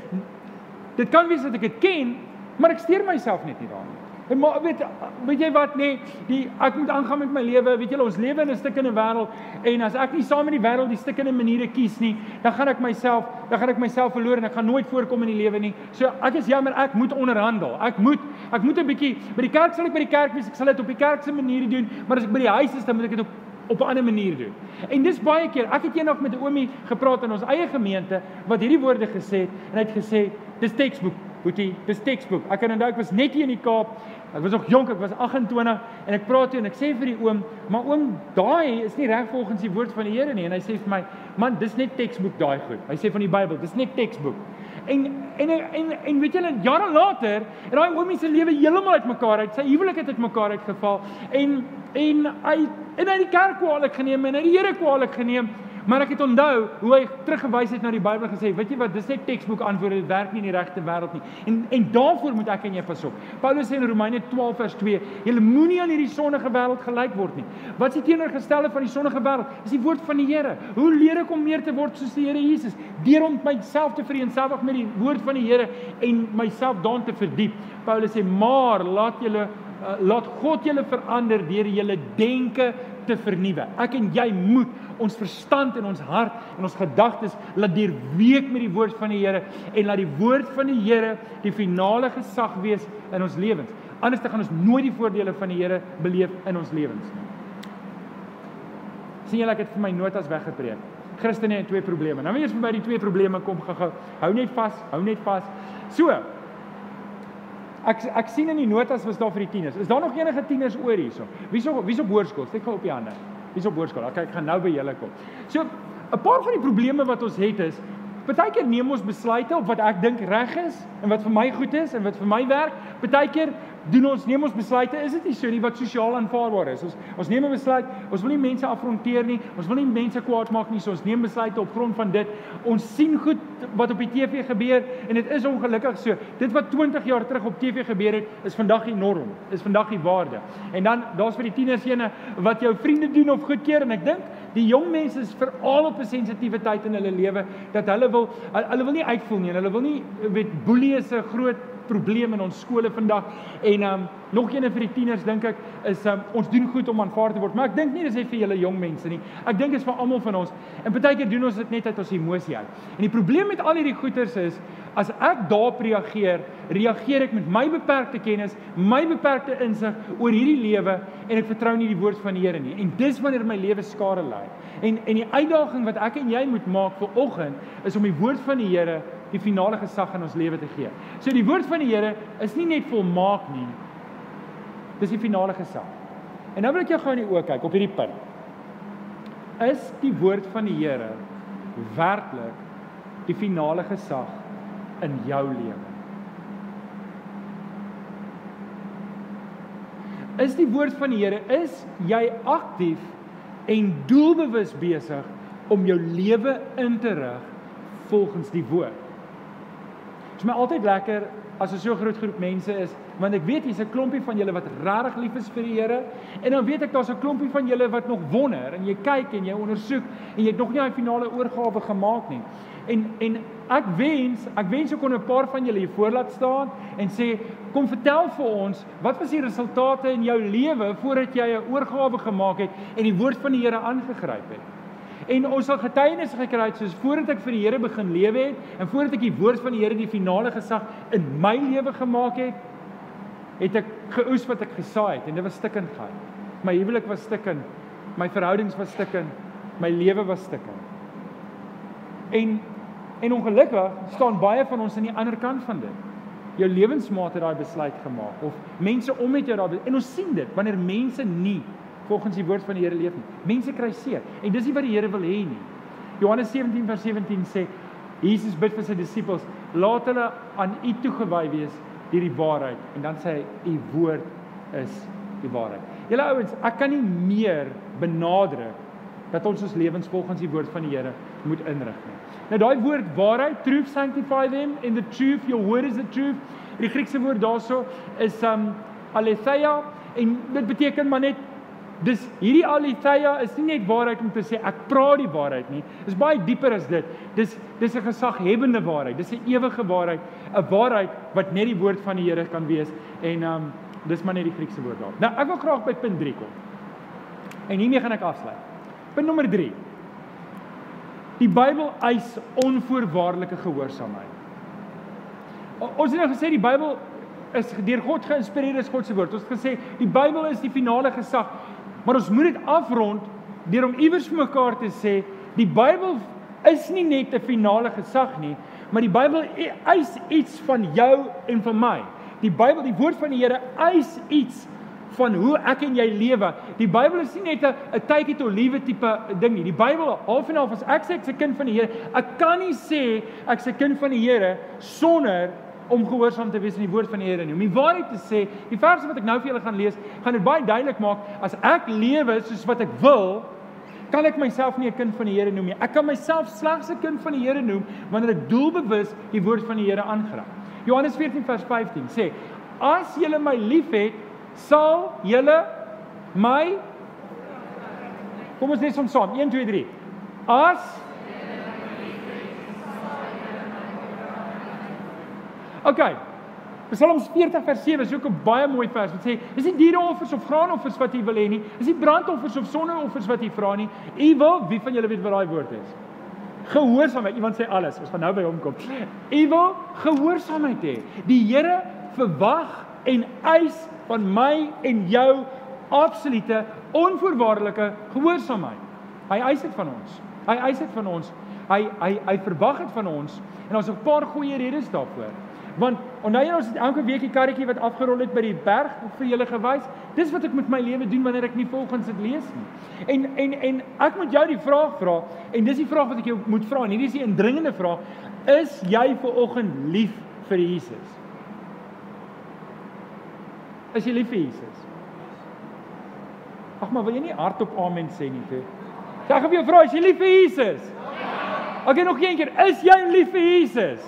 dit kan wees dat ek dit ken, maar ek steur myself net nie daarin. En maar weet weet jy wat nê, nee, die ek moet aangaan met my lewe. Weet julle, ons lewe in 'n stukkende wêreld en as ek nie saam met die wêreld die stukkende maniere kies nie, dan gaan ek myself, dan gaan ek myself verloor en ek gaan nooit voorkom in die lewe nie. So ek is jammer, ek moet onderhandel. Ek moet ek moet 'n bietjie by die kerk sal ek by die kerk wees. Ek sal dit op die kerk se maniere doen, maar as ek by die huis is, dan moet ek dit op op 'n ander manier doen. En dis baie keer. Ek het eendag met 'n oomie gepraat in ons eie gemeente wat hierdie woorde gesê het en hy het gesê dis textbook Boetie, dis textbook. Ek kan onthou ek was net hier in die Kaap. Ek was nog jonk, ek was 28 en ek praat toe en ek sê vir die oom, "Maar oom, daai is nie reg volgens die woord van die Here nie." En hy sê vir my, "Man, dis net textbook daai goed." Hy sê van die Bybel, dis net textbook. En en en en weet julle, jare later, het daai oomie se lewe heeltemal uitmekaar uit. Sy huwelik het uitmekaar uitgeval en en hy en hy die kerk kwaadlik geneem en hy die Here kwaadlik geneem Maar ek het onthou hoe hy teruggewys het na die Bybel en gesê, weet jy wat, dis net teksboek antwoorde, dit werk nie in die regte wêreld nie. En en daarvoor moet ek en jy pas op. Paulus sê in Romeine 12 vers 2, julle moenie aan hierdie sondige wêreld gelyk word nie. Wat is die teenoorgestelde van die sondige wêreld? Dis die woord van die Here. Hoe leer ek om meer te word soos die Here Jesus? Deur om myself te vereenselwig met die woord van die Here en myself daarin te verdiep. Paulus sê, "Maar laat julle uh, laat God julle verander deur julle denke te vernuwe. Ek en jy moet ons verstand en ons hart en ons gedagtes laat deurweek met die woord van die Here en laat die woord van die Here die finale gesag wees in ons lewens. Anders dan gaan ons nooit die voordele van die Here beleef in ons lewens nie. sien julle ek het vir my notas weggepreek. Christene het twee probleme. Nou weer eens by die twee probleme kom gehou. Hou net vas, hou net vas. So. Ek ek sien in die notas was daar vir die tieners. Is daar nog enige tieners oor hierso? Wie's op wie's op hoërskool? Steek gou op die hande. Wie's op hoërskool? Okay, ek gaan nou by julle kom. So, 'n paar van die probleme wat ons het is Partykeer neem ons besluite op wat ek dink reg is en wat vir my goed is en wat vir my werk. Partykeer doen ons neem ons besluite. Is dit nie so nie wat sosiaal aanvaarbaar is? Ons ons neem 'n besluit. Ons wil nie mense afronteer nie. Ons wil nie mense kwaad maak nie. So ons neem besluite op grond van dit. Ons sien goed wat op die TV gebeur en dit is ongelukkig so. Dit wat 20 jaar terug op TV gebeur het is vandag die norm. Is vandag die waarde. En dan daar's vir die tieners ene wat jou vriende doen of goedkeur en ek dink die jong mense is veral op 'n sensitiewe tyd in hulle lewe dat hulle wil hulle wil nie uitvoel nie en hulle wil nie weet boelie is 'n groot probleem in ons skole vandag en um nog een vir die tieners dink ek is um ons doen goed om aanvaar te word maar ek dink nie dis net vir julle jong mense nie. Ek dink dit is vir almal van ons. En baie keer doen ons dit net uit ons emosie uit. En die probleem met al hierdie goeters is as ek daarop reageer reageer ek met my beperkte kennis my beperkte insig oor hierdie lewe en ek vertrou nie die woord van die Here nie en dis wanneer my lewe skade ly en en die uitdaging wat ek en jy moet maak vir oggend is om die woord van die Here die finale gesag in ons lewe te gee. So die woord van die Here is nie net volmaak nie. Dis die finale gesag. En nou wil ek jou gou in die oë kyk op hierdie punt. Is die woord van die Here werklik die finale gesag in jou lewe? Is die woord van die Here is jy aktief en doelbewus besig om jou lewe in te rig volgens die woord? Dit is my altyd lekker as er so 'n groot groep mense is, want ek weet hier's 'n klompie van julle wat regtig lief is vir die Here en dan weet ek daar's 'n klompie van julle wat nog wonder en jy kyk en jy ondersoek en jy het nog nie daai finale oorgawe gemaak nie. En en ek wens, ek wens ek kon 'n paar van julle hier voor laat staan en sê kom vertel vir ons, wat was die resultate in jou lewe voordat jy 'n oorgawe gemaak het en die woord van die Here aangegryp het? En ons sal getuienisse gekry het soos voordat ek vir die Here begin lewe het en voordat ek die woord van die Here die finale gesag in my lewe gemaak het, het ek geoes wat ek gesaai het en dit was stikkend gaan. My huwelik was stikkend, my verhoudings was stikkend, my lewe was stikkend. En en ongelukkig staan baie van ons aan die ander kant van dit. Jou lewensmaat het daai besluit gemaak of mense om met jou daai en ons sien dit wanneer mense nie volgens die woord van die Here leef nie. Mense kry seer en dis nie wat die Here wil hê nie. Johannes 17 vers 17 sê Jesus bid vir sy disippels, laat hulle aan U toegewy wees deur die waarheid en dan sê hy U woord is die waarheid. Julle ouens, ek kan nie meer benadruk dat ons ons lewens volgens die woord van die Here moet inrig nie. Nou daai woord waarheid, truth sanctify them in the truth, your word is the truth. Die Griekse woord daarso is um aletheia en dit beteken maar net Dis hierdie aletheia is nie net waarheid om te sê ek praat die waarheid nie. Dis baie dieper as dit. Dis dis 'n gesaghebende waarheid. Dis 'n ewige waarheid, 'n waarheid wat net die woord van die Here kan wees en um dis maar net die Griekse woord daar. Nou ek wil graag by punt 3 kom. En hiermee gaan ek afsluit. Punt nommer 3. Die Bybel eis onvoorwaardelike gehoorsaamheid. Ons het nou gesê die Bybel is deur God geïnspireer is God se woord. Ons het gesê die Bybel is die finale gesag. Maar ons moet dit afrond deur om iewers vir mekaar te sê, die Bybel is nie net 'n finale gesag nie, maar die Bybel e-, eis iets van jou en van my. Die Bybel, die woord van die Here eis iets van hoe ek en jy lewe. Die Bybel is nie net 'n take it or leave it tipe ding nie. Die Bybel, half en half as ek sê ek's 'n kind van die Here, ek kan nie sê ek's 'n kind van die Here sonder om gehoorsaam te wees aan die woord van die Here nie. Om die waarheid te sê, die verse wat ek nou vir julle gaan lees, gaan dit baie duidelik maak as ek lewe soos wat ek wil, kan ek myself nie 'n kind van die Here noem nie. Ek kan myself slegs 'n kind van die Here noem wanneer ek doelbewus die woord van die Here aangryp. Johannes 14 vers 15 sê: As julle my liefhet, sal julle my Kom ons lees hom saam. 1 2 3. As Okay. Psalms 40 vers 7 is ook 'n baie mooi vers wat sê: "Is nie diereoffers of graanoffers wat u wil hê nie, is nie brandoffers of sondeoffers wat u vra nie. U wil, wie van julle weet wat daai woord is? Gehoorsaamheid. Iemand sê alles. Ons gaan nou by hom kom. U wil gehoorsaamheid hê. Die Here verwag en eis van my en jou absolute onvoorwaardelike gehoorsaamheid. Hy eis dit van ons. Hy eis dit van ons. Hy hy hy verwag dit van ons en ons het 'n paar goeie redes daarvoor. Want onthou jy ons het elke week die karretjie wat afgerol het by die berg vir julle gewys. Dis wat ek met my lewe doen wanneer ek nie volgens dit lees nie. En en en ek moet jou die vraag vra en dis die vraag wat ek jou moet vra en hierdie is die indringende vraag. Is jy ver oggend lief vir Jesus? Is jy lief vir Jesus? Ag maar wil jy nie hardop amen sê nie toe? Sê ek vir jou vra, is jy lief vir Jesus? Ja. Okay nog een keer, is jy lief vir Jesus?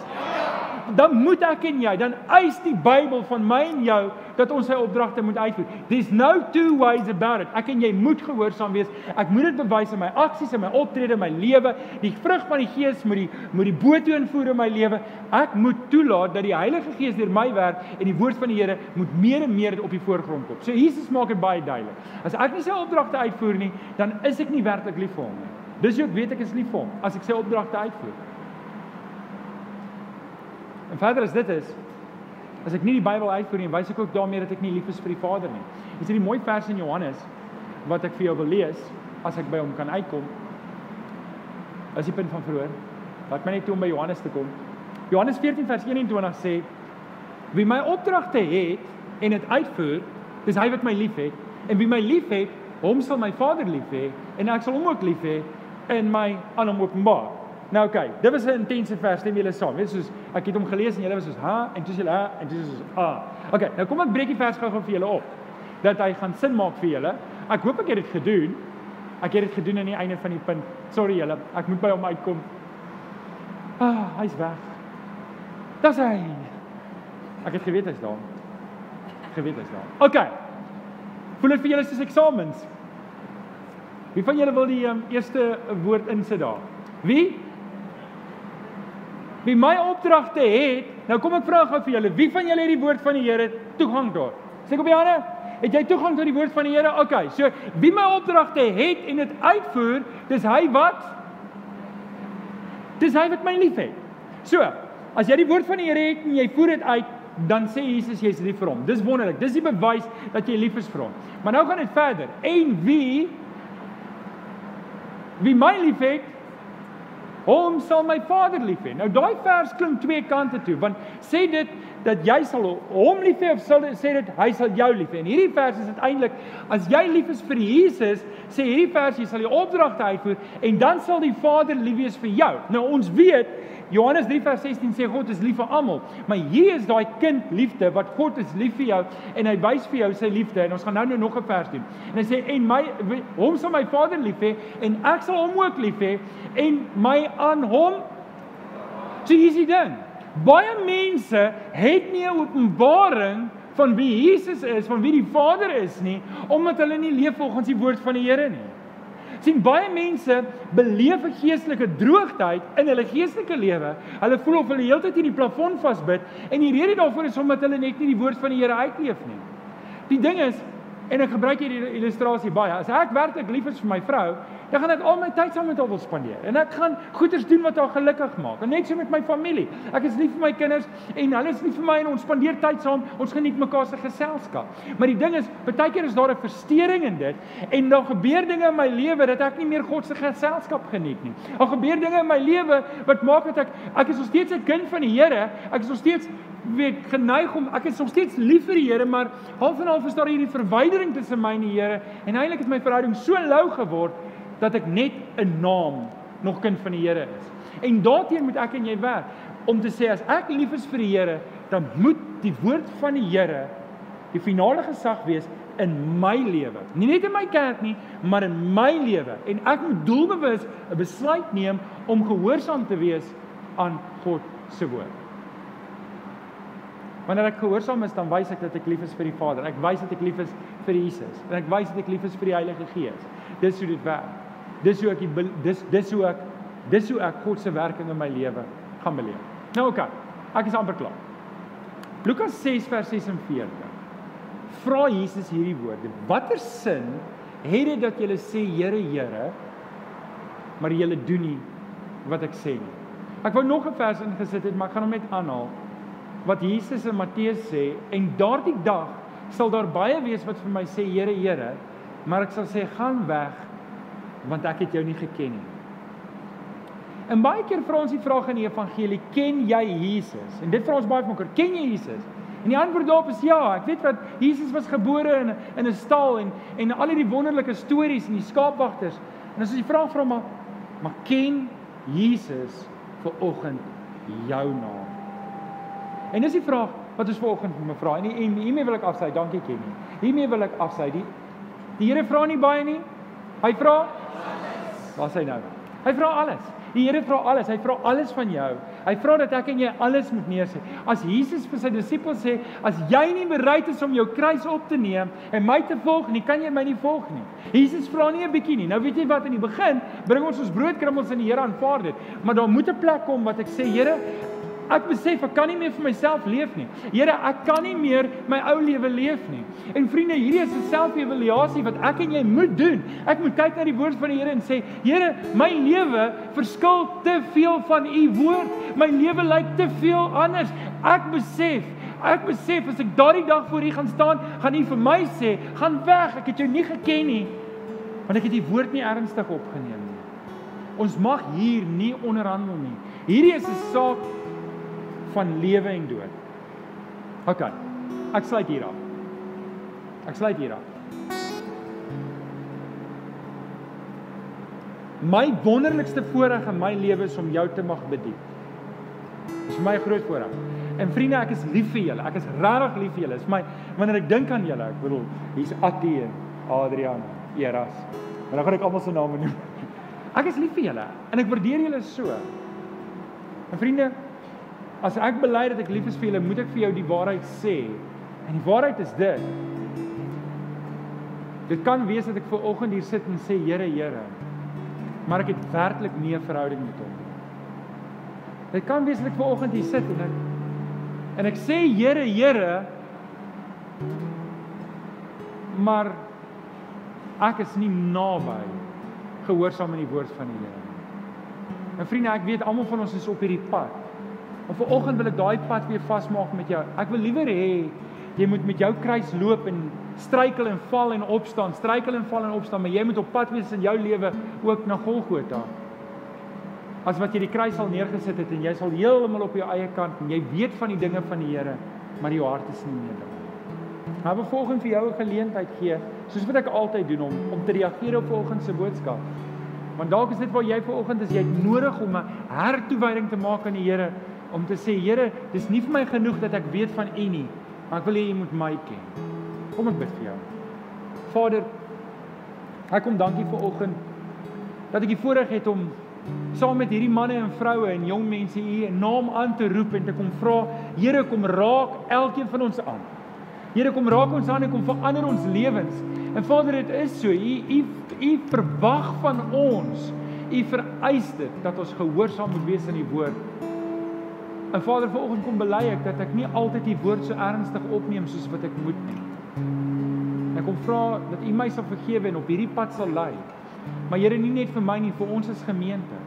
Dan moet ek en jy, dan eis die Bybel van my en jou dat ons sy opdragte moet uitvoer. There's no two ways about it. Ek en jy moet gehoorsaam wees. Ek moet dit bewys in my aksies en my optrede, my lewe. Die vrug van die Gees moet die moet die boot invoer in my lewe. Ek moet toelaat dat die Heilige Gees deur my werk en die woord van die Here moet meer en meer op die voorgrond kom. So Jesus maak dit baie duidelik. As ek nie sy opdragte uitvoer nie, dan is ek nie werklik lief vir hom nie. Dis hoe ek weet ek is lief vir hom as ek sy opdragte uitvoer. En verder as dit is as ek nie die Bybel uitvoer nie, wys ek ook daarmee dat ek nie lief is vir die Vader nie. Is dit 'n mooi vers in Johannes wat ek vir jou wil lees as ek by hom kan uitkom? As die punt van vroeër. Laat my net toe om by Johannes te kom. Johannes 14 vers 21 sê: Wie my opdragte het en dit uitvoer, dis hy wat my liefhet en wie my liefhet, hom sal my Vader lief hê en ek sal hom ook lief hê en my aan hom openbaar. Nou oké, okay, dit was 'n intense vers, stem julle saam. Weet soos ek het hom gelees en julle was soos ha en toe julle ha en toe soos a. Okay, nou kom ek breek die vers gou-gou vir julle op. Dat hy gaan sin maak vir julle. Ek hoop ek het dit gedoen. Ek het dit gedoen aan die einde van die punt. Sorry julle, ek moet by hom uitkom. Ah, hy's weg. Dis hy. Ek het geweet hy's daar. Geweet hy's daar. Okay. Voel dit vir julle soos eksamens? Wie van julle wil die um, eerste woord insit daar? Wie? Wie my opdragte het, nou kom ek vra gou vir julle, wie van julle het die woord van die Here toegang tot? Sê op die hande, het jy toegang tot die woord van die Here? OK, so wie my opdragte het en dit uitvoer, dis hy wat Dis hy wat my liefhet. So, as jy die woord van die Here het en jy voer dit uit, dan sê Jesus jy's lief vir hom. Dis wonderlik. Dis die bewys dat jy lief is vir hom. Maar nou gaan dit verder. En wie wie my liefhet, Hom sal my Vader lief hê. Nou daai vers klink twee kante toe, want sê dit dat jy sal hom lief hê of sal sê dit hy sal jou lief hê. En hierdie vers is eintlik as jy lief is vir Jesus, sê hierdie vers jy sal die opdragte uitvoer en dan sal die Vader lief wees vir jou. Nou ons weet Johannes 3 vers 16 sê God is lief vir almal, maar hier is daai kind liefde wat God is lief vir jou en hy wys vir jou sy liefde en ons gaan nou nou nog 'n vers doen. En hy sê en my hom sal my Vader lief hê en ek sal hom ook lief hê en my aan hom So hier's die ding. Baie mense het nie 'n openbaring van wie Jesus is, van wie die Vader is nie, omdat hulle nie leef volgens die woord van die Here nie sien baie mense beleef 'n geestelike droogtheid in hulle geestelike lewe. Hulle voel of hulle heeltyd in die plafon vasbyt en die rede daarvoor is omdat hulle net nie die woord van die Here uitleef nie. Die ding is en ek gebruik hierdie illustrasie baie. As ek werklik lief is vir my vrou, dan gaan ek al my tyd saam met haar wil spandeer. En ek gaan goeders doen wat haar gelukkig maak. En net so met my familie. Ek is lief vir my kinders en hulle is lief vir my en ons spandeer tyd saam. Ons geniet mekaar se geselskap. Maar die ding is, baie keer is daar 'n verstoring in dit en dan gebeur dinge in my lewe dat ek nie meer God se geselskap geniet nie. Daar gebeur dinge in my lewe wat maak dat ek ek is nog steeds 'n kind van die Here. Ek is nog steeds weet geneig om ek is nog steeds lief vir die Here, maar half en half is daar hierdie verwydering tussen my en die Here en eintlik het my verhouding so lou geword dat ek net 'n naam nog kind van die Here is. En daarteen moet ek en jy werk om te sê as ek lief is vir die Here, dan moet die woord van die Here die finale gesag wees in my lewe. Nie net in my kerk nie, maar in my lewe. En ek moet doelbewus 'n besluit neem om gehoorsaam te wees aan God se woord. Wanneer ek gehoorsaam is, dan wys ek dat ek lief is vir die Vader. Ek wys dat ek lief is vir Jesus en ek wys dat ek lief is vir die Heilige Gees. Dis hoe dit werk. Dis hoe ek die, dis dis hoe ek dis hoe ek God se werking in my lewe gaan beleef. Nou oké. Okay, ek is amper klaar. Lukas 6 vers 46. Vra Jesus hierdie woorde: Watter sin het dit dat julle sê Here, Here, maar julle doen nie wat ek sê nie? Ek wou nog 'n vers ingesit het, maar ek gaan hom net aanhaal. Wat Jesus in Matteus sê, en daardie dag sal daar baie wees wat vir my sê Here, Here, maar ek sal sê gaan weg want ek het jou nie geken nie. En baie keer vra ons die vraag in die evangelie, ken jy Jesus? En dit vra ons baie mekaar, ken jy Jesus? En die antwoord daarop is ja. Ek weet wat Jesus was gebore in in 'n stal en en al hierdie wonderlike stories en die skaapwagters. En as jy vra vra maar maar ken Jesus vir oggend jou naam? En dis die vraag wat ons vanoggend moet vra. En, en hiermee wil ek afsy. Dankie Kenny. Hiermee wil ek afsy. Die die Here vra nie baie nie. Hy vra Wat sê hy nou? Hy vra alles. Die Here vra alles. Hy vra alles van jou. Hy vra dat ek en jy alles moet neersit. As Jesus vir sy disippels sê, as jy nie bereid is om jou kruis op te neem en my te volg nie, kan jy my nie volg nie. Jesus vra nie 'n bietjie nie. Nou weet jy wat in die begin bring ons ons broodkrummels in die Here aanvaar dit. Maar daar moet 'n plek kom wat ek sê, Here, Ek besef ek kan nie meer vir myself leef nie. Here, ek kan nie meer my ou lewe leef nie. En vriende, hierdie is 'n selfevaluasie wat ek en jy moet doen. Ek moet kyk na die woord van die Here en sê, Here, my lewe verskil te veel van u woord. My lewe lyk te veel anders. Ek besef Ek besef as ek daardie dag voor U gaan staan, gaan U vir my sê, "Gaan weg, ek het jou nie geken nie." Want ek het die woord nie ernstig opgeneem nie. Ons mag hier nie onderhandel nie. Hierdie is 'n saak van lewe en dood. OK. Ek sluit hier af. Ek sluit hier af. My wonderlikste voorreg in my lewe is om jou te mag bedien. Dis vir my groot voorreg. En vriende, ek is lief vir julle. Ek is regtig lief vir julle. Dis my wanneer ek dink aan julle, ek bedoel, hier's Attie en Adrian, Eras. Maar dan gaan ek almal se name noem. Ek is lief vir julle en ek waardeer julle so. En vriende, As ek bely dat ek lief is vir julle, moet ek vir jou die waarheid sê. En die waarheid is dit. Dit kan wees dat ek ver oggend hier sit en sê Here, Here. Maar ek het werklik nie 'n verhouding met hom nie. Dit kan wees dat ek ver oggend hier sit en ek en ek sê Here, Here. Maar ek is nie naby gehoorsaam aan die woord van die Here nie. En vriende, ek weet almal van ons is op hierdie pad. En vanoggend wil ek daai pad weer vasmaak met jou. Ek wil liewer hê jy moet met jou kruis loop en struikel en val en opstaan, struikel en val en opstaan, maar jy moet op pad wees in jou lewe ook na Golgotha. As wat jy die kruis al neergesit het en jy sal heeltemal op jou eie kant en jy weet van die dinge van die Here, maar jou hart is nie meer daar. Maar vervolgens vir jou 'n geleentheid gee, soos wat ek altyd doen om om te reageer op volgens se boodskap. Want dalk is dit waar jy vanoggend is, jy het nodig om 'n hertoewyding te maak aan die Here om te sê Here, dis nie vir my genoeg dat ek weet van U nie, maar ek wil hê U moet my ken. Kom ek bid vir jou. Vader, ek kom dankie vir oggend dat ek die voorreg het om saam met hierdie manne en vroue en jong mense U naam aan te roep en te kom vra, Here, kom raak elkeen van ons aan. Here, kom raak ons aan en kom verander ons lewens. En Vader, dit is so. U U U verwag van ons. U vereis dit dat ons gehoorsaam moet wees aan die woord. En Vader, vanoggend kom bely ek dat ek nie altyd die woord so ernstig opneem soos wat ek moet nie. Ek kom vra dat U my sal vergewe en op hierdie pad sal lei. Maar Here, nie net vir my nie, vir ons as gemeente.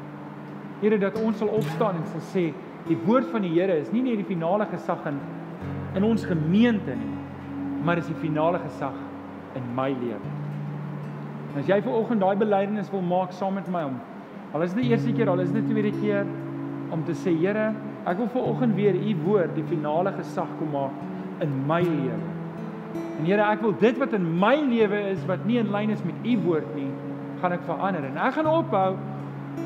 Here, dat ons sal opstaan en sal sê, die woord van die Here is nie net die finale gesag in in ons gemeente nie, maar is die finale gesag in my lewe. As jy vanoggend daai belydenis wil maak saam met my om al is dit die eerste keer, al is dit die tweede keer om te sê, Here, Ek wil ver oggend weer u woord die finale gesag kom maak in my lewe. En Here, ek wil dit wat in my lewe is wat nie in lyn is met u woord nie, gaan ek verander. En ek gaan ophou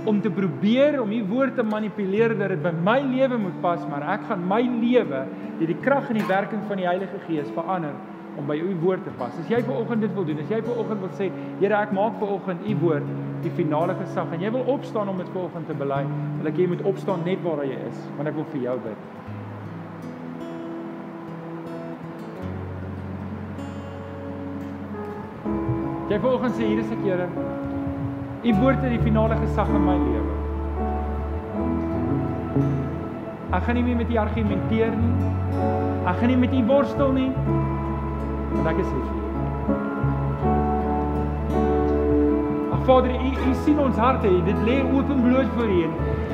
om te probeer om u woord te manipuleer dat dit by my lewe moet pas, maar ek gaan my lewe deur die krag en die werking van die Heilige Gees verander om by u woord te pas. As jy ver oggend dit wil doen, as jy ver oggend wil sê, Here, ek maak ver oggend u woord die finale gesag en jy wil opstaan om dit ver oggend te bely, wil ek jy moet opstaan net waar jy is, want ek wil vir jou bid. Jy ver oggend sê hier is ek, Here. U woord het die finale gesag in my lewe. Ek gaan nie meer met u argumenteer nie. Ek gaan nie met u worstel nie. Want ek is lief vir u. Vader, u u sien ons harte. Dit lê openbloot voor u.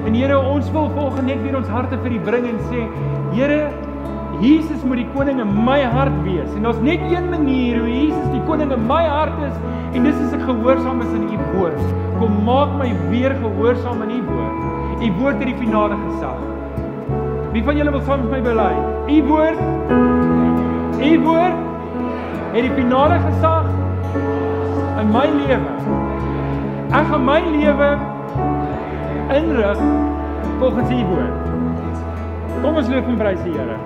En Here, ons wil volgens net weer ons harte vir u bring en sê, Here, Jesus moet die koning in my hart wees. En daar's net een manier hoe Jesus die koning in my hart is en dis as ek gehoorsaam is aan u woord. Kom maak my weer gehoorsaam aan u woord. U woord het die finale gesag. Wie van julle wil saam met my bely? U woord U woord het die finale gesag in my lewe. Ek gaan my lewe inrig volgens U woord. Kom ons loof en prys die Here.